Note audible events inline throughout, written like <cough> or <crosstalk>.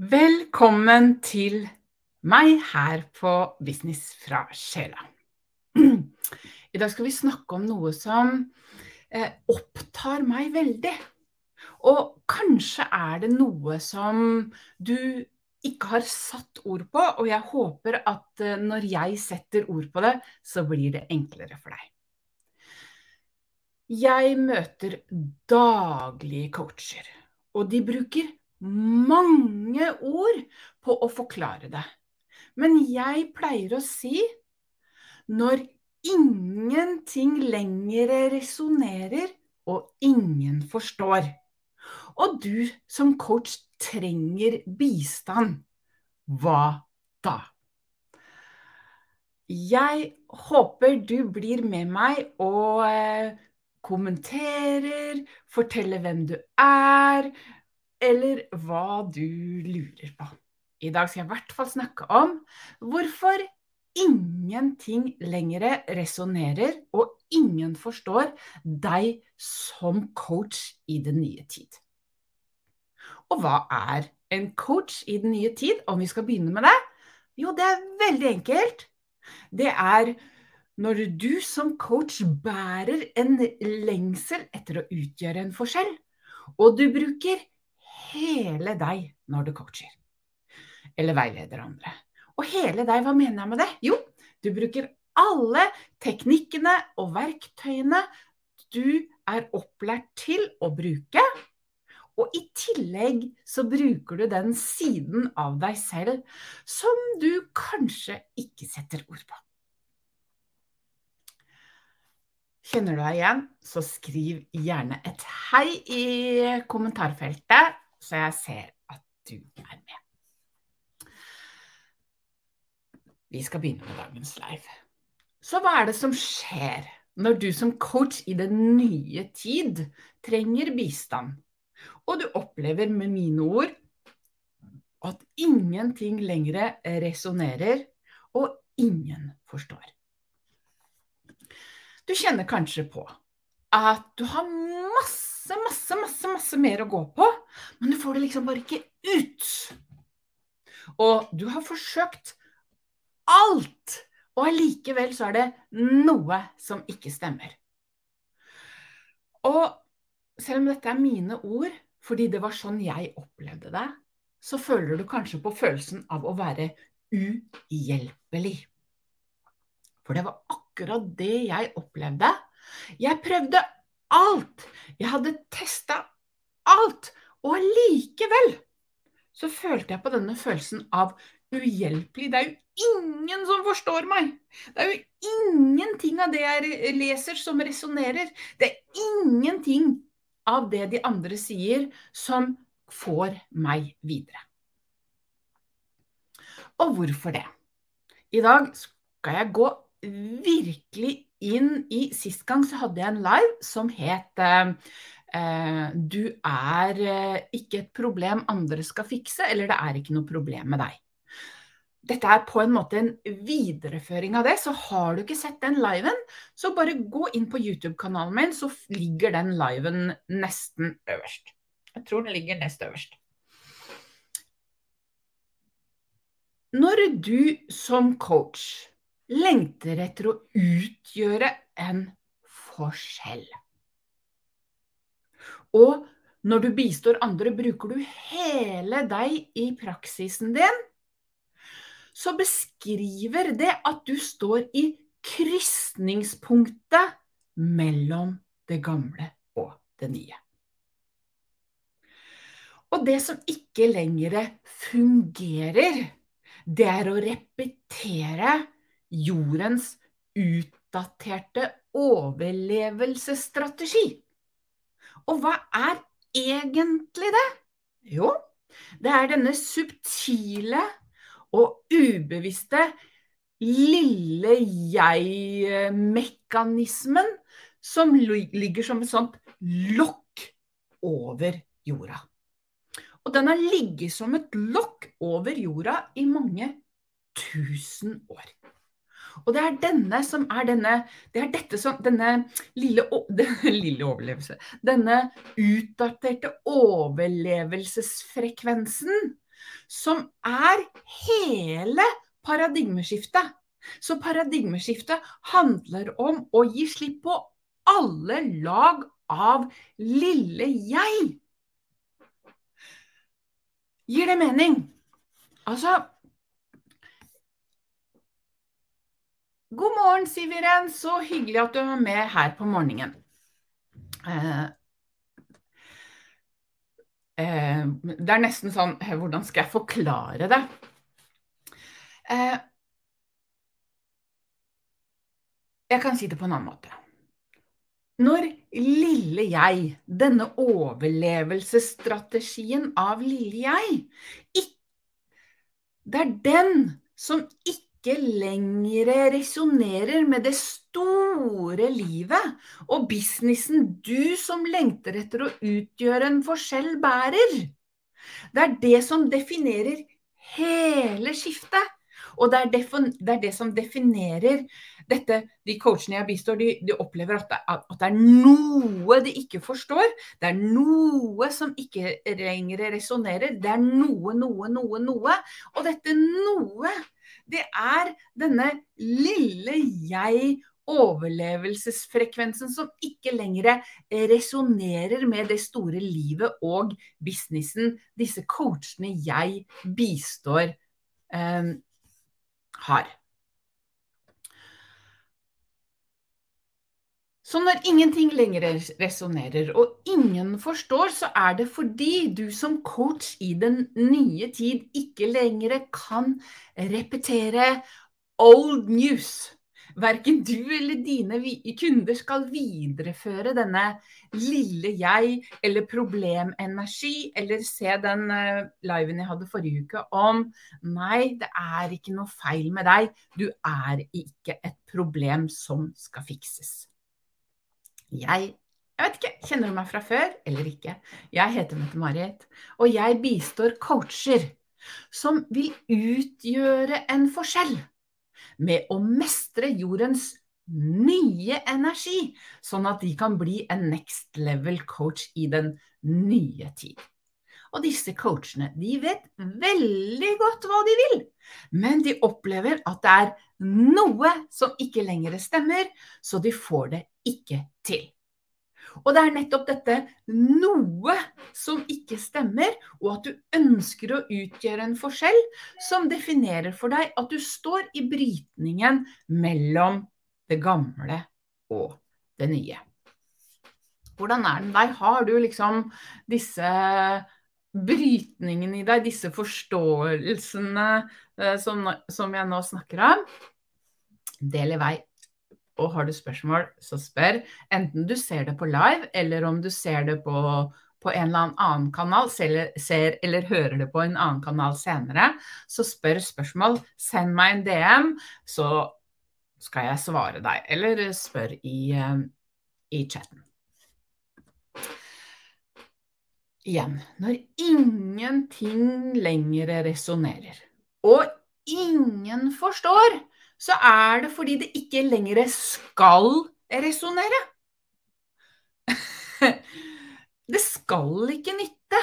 Velkommen til meg her på Business fra sjela. I dag skal vi snakke om noe som eh, opptar meg veldig. Og kanskje er det noe som du ikke har satt ord på, og jeg håper at eh, når jeg setter ord på det, så blir det enklere for deg. Jeg møter daglige coacher, og de bruker mange ord på å forklare det. Men jeg pleier å si når ingenting lenger resonnerer og ingen forstår, og du som coach trenger bistand, hva da? Jeg håper du blir med meg og eh, kommenterer, forteller hvem du er, eller hva du lurer på. I dag skal jeg i hvert fall snakke om hvorfor ingenting lenger resonnerer og ingen forstår deg som coach i den nye tid. Og hva er en coach i den nye tid, om vi skal begynne med det? Jo, det er veldig enkelt. Det er når du som coach bærer en lengsel etter å utgjøre en forskjell, og du bruker hele deg når du coacher. Eller veileder andre. Og hele deg, hva mener jeg med det? Jo, du bruker alle teknikkene og verktøyene du er opplært til å bruke. Og i tillegg så bruker du den siden av deg selv som du kanskje ikke setter ord på. Kjenner du deg igjen, så skriv gjerne et hei i kommentarfeltet så jeg ser at du er med. Vi skal begynne med dagens live. Så hva er det som skjer når du som coach i den nye tid trenger bistand, og du opplever med mine ord at ingenting lenger resonnerer, og ingen forstår? Du kjenner kanskje på at du har masse, masse, masse, masse mer å gå på, men du får det liksom bare ikke ut. Og du har forsøkt alt, og allikevel så er det noe som ikke stemmer. Og selv om dette er mine ord, fordi det var sånn jeg opplevde det, så føler du kanskje på følelsen av å være uhjelpelig. For det var akkurat det jeg opplevde jeg prøvde alt. Jeg hadde testa alt. Og allikevel så følte jeg på denne følelsen av uhjelpelig. Det er jo ingen som forstår meg. Det er jo ingenting av det jeg leser som resonnerer. Det er ingenting av det de andre sier som får meg videre. Og hvorfor det? I dag skal jeg gå virkelig inn i Sist gang så hadde jeg en live som het eh, Du er eh, ikke et problem andre skal fikse, eller det er ikke noe problem med deg. Dette er på en måte en videreføring av det, så har du ikke sett den liven, så bare gå inn på YouTube-kanalen min, så ligger den liven nesten øverst. Jeg tror den ligger nest øverst. Når du som coach lengter etter å utgjøre en forskjell. Og når du bistår andre, bruker du hele deg i praksisen din. Så beskriver det at du står i krysningspunktet mellom det gamle og det nye. Og det som ikke lenger fungerer, det er å repetere jordens utdaterte overlevelsesstrategi. Og hva er egentlig det? Jo, det er denne subtile og ubevisste lille jeg-mekanismen som ligger som et sånt lokk over jorda. Og den har ligget som et lokk over jorda i mange tusen år. Og det er denne som er denne Det er dette som Denne lille, <laughs> denne lille overlevelse Denne utdaterte overlevelsesfrekvensen som er hele paradigmeskiftet. Så paradigmeskiftet handler om å gi slipp på alle lag av lille jeg. Gir det mening? Altså God morgen, Siviren. Så hyggelig at du er med her på morgenen. Eh, eh, det er nesten sånn Hvordan skal jeg forklare det? Eh, jeg kan si det på en annen måte. Når lille jeg, denne overlevelsesstrategien av lille jeg, det er den som ikke lenger resonnerer med det store livet og businessen du som lengter etter å utgjøre en forskjell, bærer. Det er det som definerer hele skiftet. Og det er, det er, det som definerer dette, De coachene jeg bistår, de, de opplever at det, at det, er noe de ikke forstår. Det er noe som ikke lenger resonnerer. Det er noe, noe, noe, noe. Og dette noe, det er denne lille jeg overlevelsesfrekvensen som ikke lenger resonnerer med det store livet og businessen disse coachene jeg bistår, eh, har. Så når ingenting lenger resonnerer, og ingen forstår, så er det fordi du som coach i den nye tid ikke lenger kan repetere old news. Verken du eller dine kunder skal videreføre denne lille jeg eller problemenergi, eller se den eh, liven jeg hadde forrige uke om Nei, det er ikke noe feil med deg. Du er ikke et problem som skal fikses. Jeg jeg vet ikke, kjenner du meg fra før eller ikke? Jeg heter Mette-Marit, og jeg bistår coacher som vil utgjøre en forskjell med å mestre jordens nye energi, sånn at de kan bli en next level coach i den nye tid. Og disse coachene de vet veldig godt hva de vil, men de opplever at det er noe som ikke lenger stemmer, så de får det ikke til. Og det er nettopp dette noe som ikke stemmer, og at du ønsker å utgjøre en forskjell, som definerer for deg at du står i brytningen mellom det gamle og det nye. Hvordan er den deg? Har du liksom disse brytningene i deg, disse forståelsene eh, som, jeg nå snakker om? Del i vei og har du spørsmål, så spør. Enten du ser det på live, eller om du ser det på, på en eller annen kanal, ser, ser, eller hører det på en annen kanal senere, så spør spørsmål. Send meg en DM, så skal jeg svare deg. Eller spør i, uh, i chatten. Igjen, når ingenting lenger resonnerer, og ingen forstår, så er det fordi det ikke lenger skal resonnere. <laughs> Det skal ikke nytte.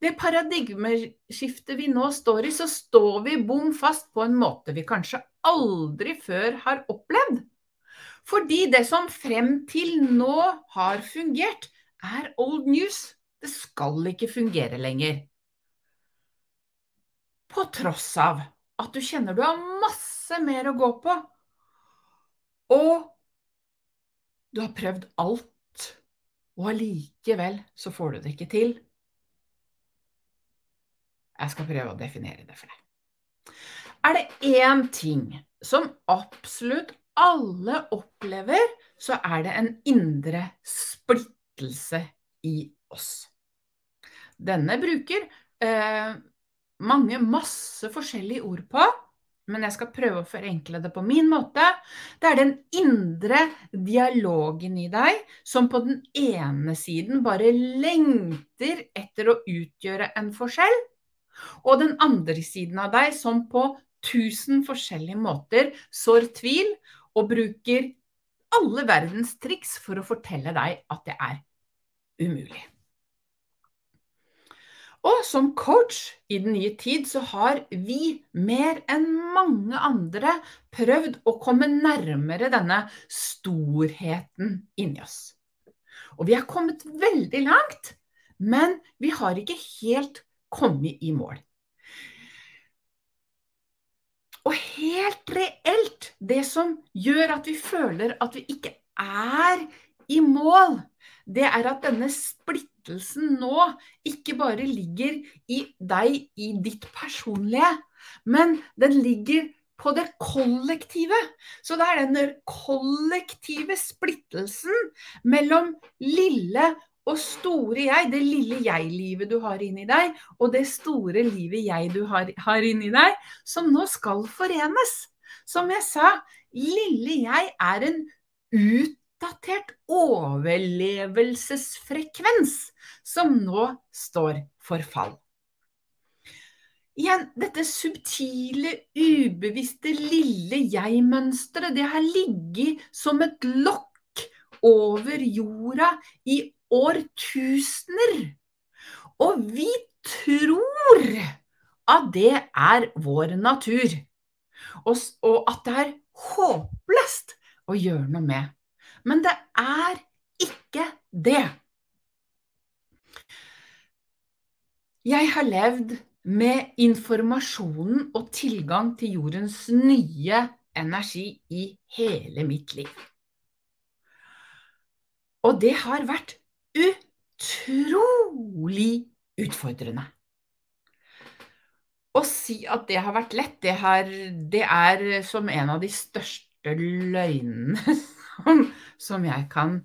Det paradigmeskiftet vi nå står i, så står vi bom fast på en måte vi kanskje aldri før har opplevd. Fordi det som frem til nå har fungert, er old news. Det skal ikke fungere lenger. På tross av at du kjenner du har masse masse mer å gå på. Og du har prøvd alt, og allikevel så får du det ikke til. Jeg skal prøve å definere det for deg. Er det én ting som absolutt alle opplever, så er det en indre splittelse i oss. Denne bruker eh, mange masse forskjellige ord på men jeg skal prøve å forenkle det på min måte. Det er den indre dialogen i deg som på den ene siden bare lengter etter å utgjøre en forskjell, og den andre siden av deg som på tusen forskjellige måter sår tvil og bruker alle verdens triks for å fortelle deg at det er umulig. Og som coach i den nye tid så har vi mer enn mange andre prøvd å komme nærmere denne storheten inni oss. Og vi har kommet veldig langt, men vi har ikke helt kommet i mål. Og helt reelt, det som gjør at vi føler at vi ikke er i mål, det er at denne splittelsen nå ikke bare ligger i deg, i ditt personlige, men den ligger på det kollektive. Så det er denne kollektive splittelsen mellom lille og store jeg, det lille jeg-livet du har inni deg, og det store livet jeg du har, har inni deg, som nå skal forenes. Som jeg sa, lille jeg er en ut oppdatert overlevelsesfrekvens som nå står for fall. Igjen, dette subtile, ubevisste lille jeg-mønsteret, det har ligget som et lokk over jorda i årtusener. Og vi tror at det er vår natur, og, at det er håpløst å gjøre noe med. Men det er ikke det. Jeg har levd med informasjonen og tilgang til jordens nye energi i hele mitt liv. Og det har vært utrolig utfordrende. Å si at det har vært lett, det, har, det er som en av de største løgnene <laughs> som, som jeg kan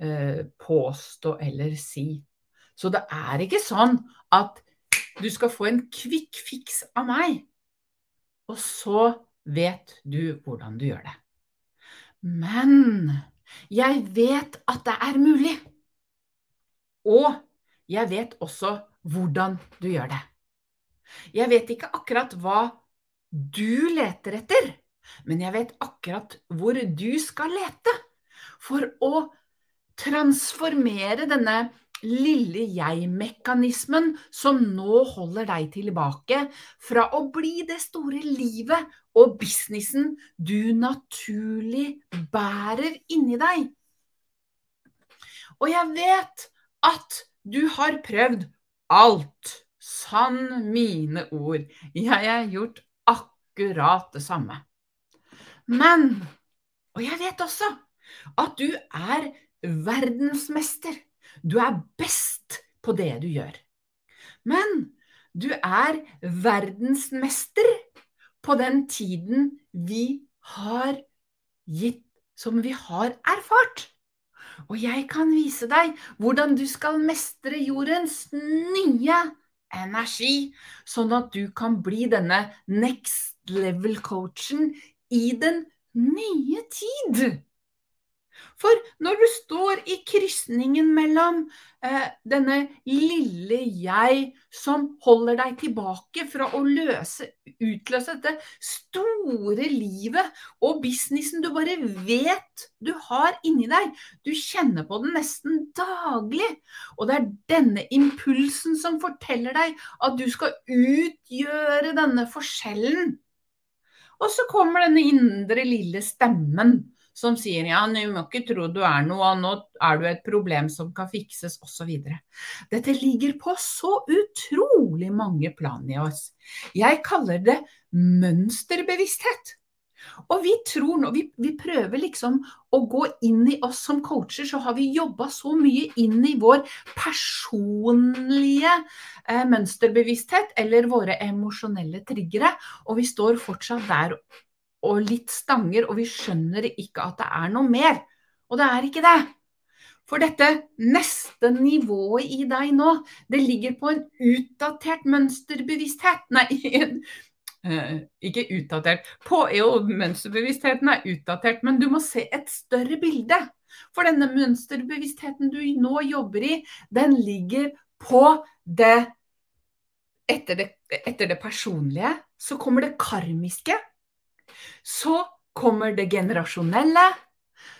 eh, påstå eller si. Så det er ikke sånn at du skal få en kvikk fiks av meg, og så vet du hvordan du gjør det. Men jeg vet at det er mulig. Og jeg vet også hvordan du gjør det. Jeg vet ikke akkurat hva du leter etter, men jeg vet akkurat hvor du skal lete for å transformere denne lille jeg-mekanismen som nå holder deg tilbake fra å bli det store livet og businessen du naturlig bærer inni deg. Og jeg vet at du har prøvd alt. Sann mine ord. Jeg har gjort akkurat det samme. Men, og jeg vet også at du er verdensmester. Du er best på det du gjør. Men du er verdensmester på den tiden vi har gitt, som vi har erfart. Og jeg kan vise deg hvordan du skal mestre jordens nye energi, sånn at du kan bli denne next level-coachen i den nye tid. For når du står i krysningen mellom eh, denne lille jeg som holder deg tilbake fra å løse, utløse dette store livet og businessen du bare vet du har inni deg, du kjenner på den nesten daglig, og det er denne impulsen som forteller deg at du skal utgjøre denne forskjellen. Og så kommer denne indre lille stemmen som sier ja, du må ikke tro du er noe, nå er du et problem som kan fikses, osv. Dette ligger på så utrolig mange plan i oss. Jeg kaller det mønsterbevissthet. Og vi tror nå, vi, vi, prøver liksom å gå inn i oss som coacher, så har vi jobba så mye inn i vår personlige eh, mønsterbevissthet eller våre emosjonelle triggere, og vi står fortsatt der og litt stanger, og vi skjønner ikke at det er noe mer. Og det er ikke det. For dette neste nivået i deg nå, det ligger på en utdatert mønsterbevissthet. Nei, <laughs> uh, ikke utdatert. På, jo, mønsterbevisstheten er utdatert, men du må se et større bilde. For denne mønsterbevisstheten du nå jobber i, den ligger på det etter, det etter det personlige, så kommer det karmiske, så kommer det generasjonelle.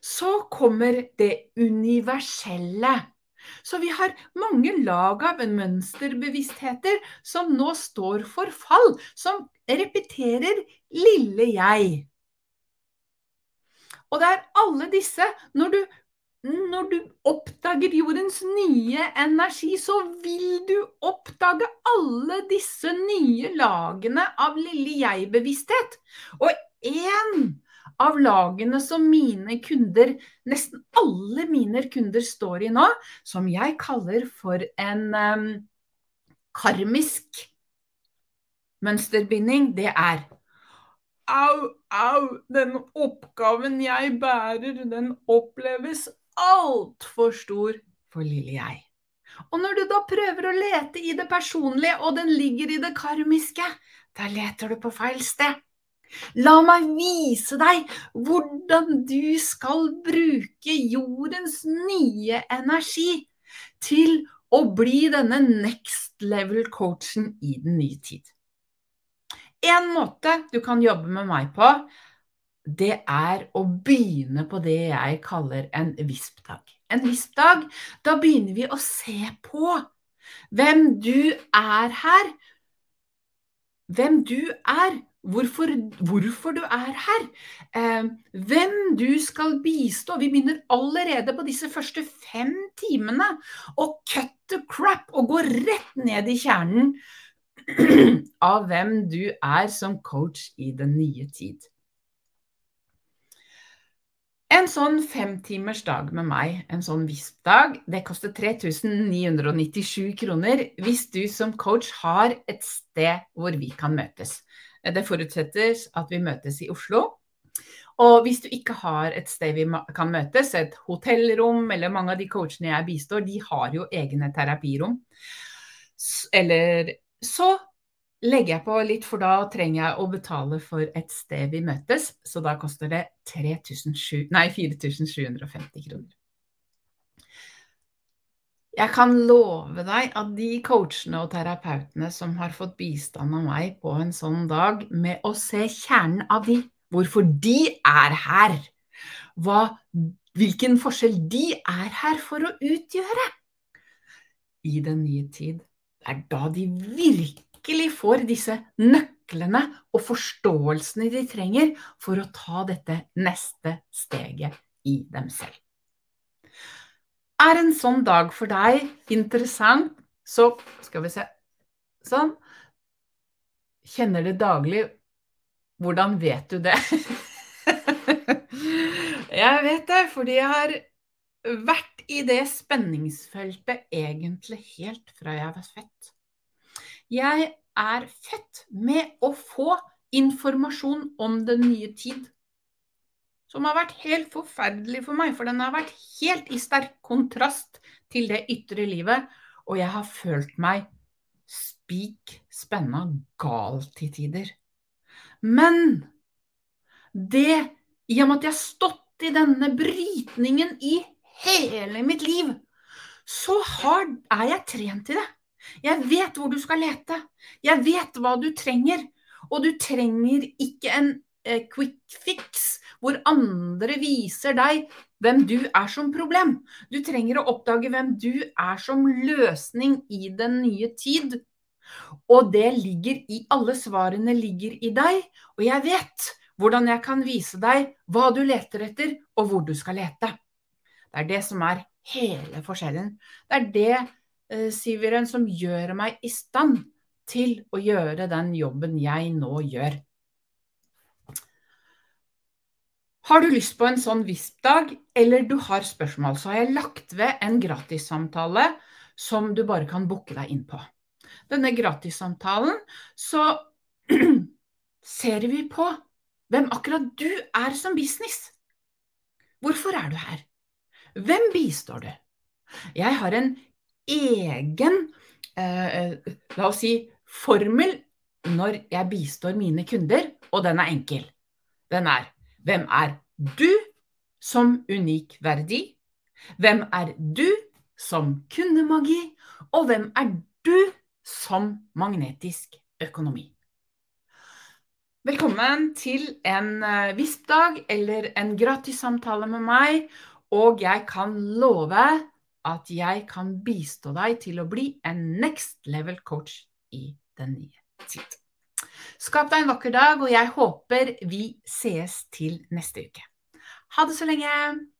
Så kommer det universelle. Så vi har mange lag av mønsterbevisstheter som nå står for fall, som repeterer lille jeg. Og det er alle disse Når du, når du oppdager jordens nye energi, så vil du oppdage alle disse nye lagene av lille jeg-bevissthet. Og én av lagene som mine kunder, nesten alle mine kunder står i nå, som jeg kaller for en um, karmisk mønsterbinding, det er Au, au, den oppgaven jeg bærer, den oppleves altfor stor for lille jeg. Og når du da prøver å lete i det personlige, og den ligger i det karmiske, da leter du på feil sted. La meg vise deg hvordan du skal bruke jordens nye energi til å bli denne next level coachen i den nye tid. En måte du kan jobbe med meg på, det er å begynne på det jeg kaller en visp-dag. En visp-dag, da begynner vi å se på hvem du er her. Hvem du er, hvorfor, hvorfor du er her, eh, hvem du skal bistå. Vi begynner allerede på disse første fem timene å cut the crap og gå rett ned i kjernen <clears throat> av hvem du er som coach i den nye tid. En sånn femtimers dag med meg, en sånn VISP-dag, det koster 3997 kroner hvis du som coach har et sted hvor vi kan møtes. Det forutsetter at vi møtes i Oslo. Og hvis du ikke har et sted vi kan møtes, et hotellrom, eller mange av de coachene jeg bistår, de har jo egne terapirom. Eller så legger jeg på litt, for da trenger jeg å betale for et sted vi møtes. Så da koster det 4750 kroner. Jeg kan love deg at de coachene og terapeutene som har fått bistand av meg på en sånn dag, med å se kjernen av de, hvorfor de er her, hva, hvilken forskjell de er her for å utgjøre i den nye tid, det er da de virkelig får disse nøklene og forståelsene de trenger for å ta dette neste steget i dem selv. Er en sånn dag for deg interessant, så skal vi se Sånn. Kjenner det daglig. Hvordan vet du det? <laughs> jeg vet det fordi jeg har vært i det spenningsfeltet egentlig helt fra jeg var født. Jeg er født med å få informasjon om den nye tid som har vært helt forferdelig for meg, for den har vært helt i sterk kontrast til det ytre livet, og jeg har følt meg spik spenna gal til tider. Men det, i og med at jeg har stått i denne brytningen i hele mitt liv, så har, er jeg trent i det. Jeg vet hvor du skal lete. Jeg vet hva du trenger. Og du trenger ikke en eh, quick fix hvor andre viser deg hvem du er som problem. Du trenger å oppdage hvem du er som løsning i den nye tid. Og det ligger i Alle svarene ligger i deg, og jeg vet hvordan jeg kan vise deg hva du leter etter, og hvor du skal lete. Det er det som er hele forskjellen. Det er det, eh, Siveren, som gjør meg i stand til å gjøre den jobben jeg nå gjør. Har du lyst på en sånn VISP-dag, eller du har spørsmål, så har jeg lagt ved en gratissamtale som du bare kan booke deg inn på. Denne gratissamtalen så <clears throat> ser vi på hvem akkurat du er som business. Hvorfor er du her? Hvem bistår du? Jeg har en egen, eh, la oss si, formel når jeg bistår mine kunder, og den er enkel. Den er hvem er du som unik verdi? Hvem er du som kundemagi? Og hvem er du som magnetisk økonomi? Velkommen til en eh, VISP-dag eller en gratis samtale med meg. Og jeg kan love at jeg kan bistå deg til å bli en next level coach i den nye tid. Skap deg en vakker dag, og jeg håper vi sees til neste uke. Ha det så lenge!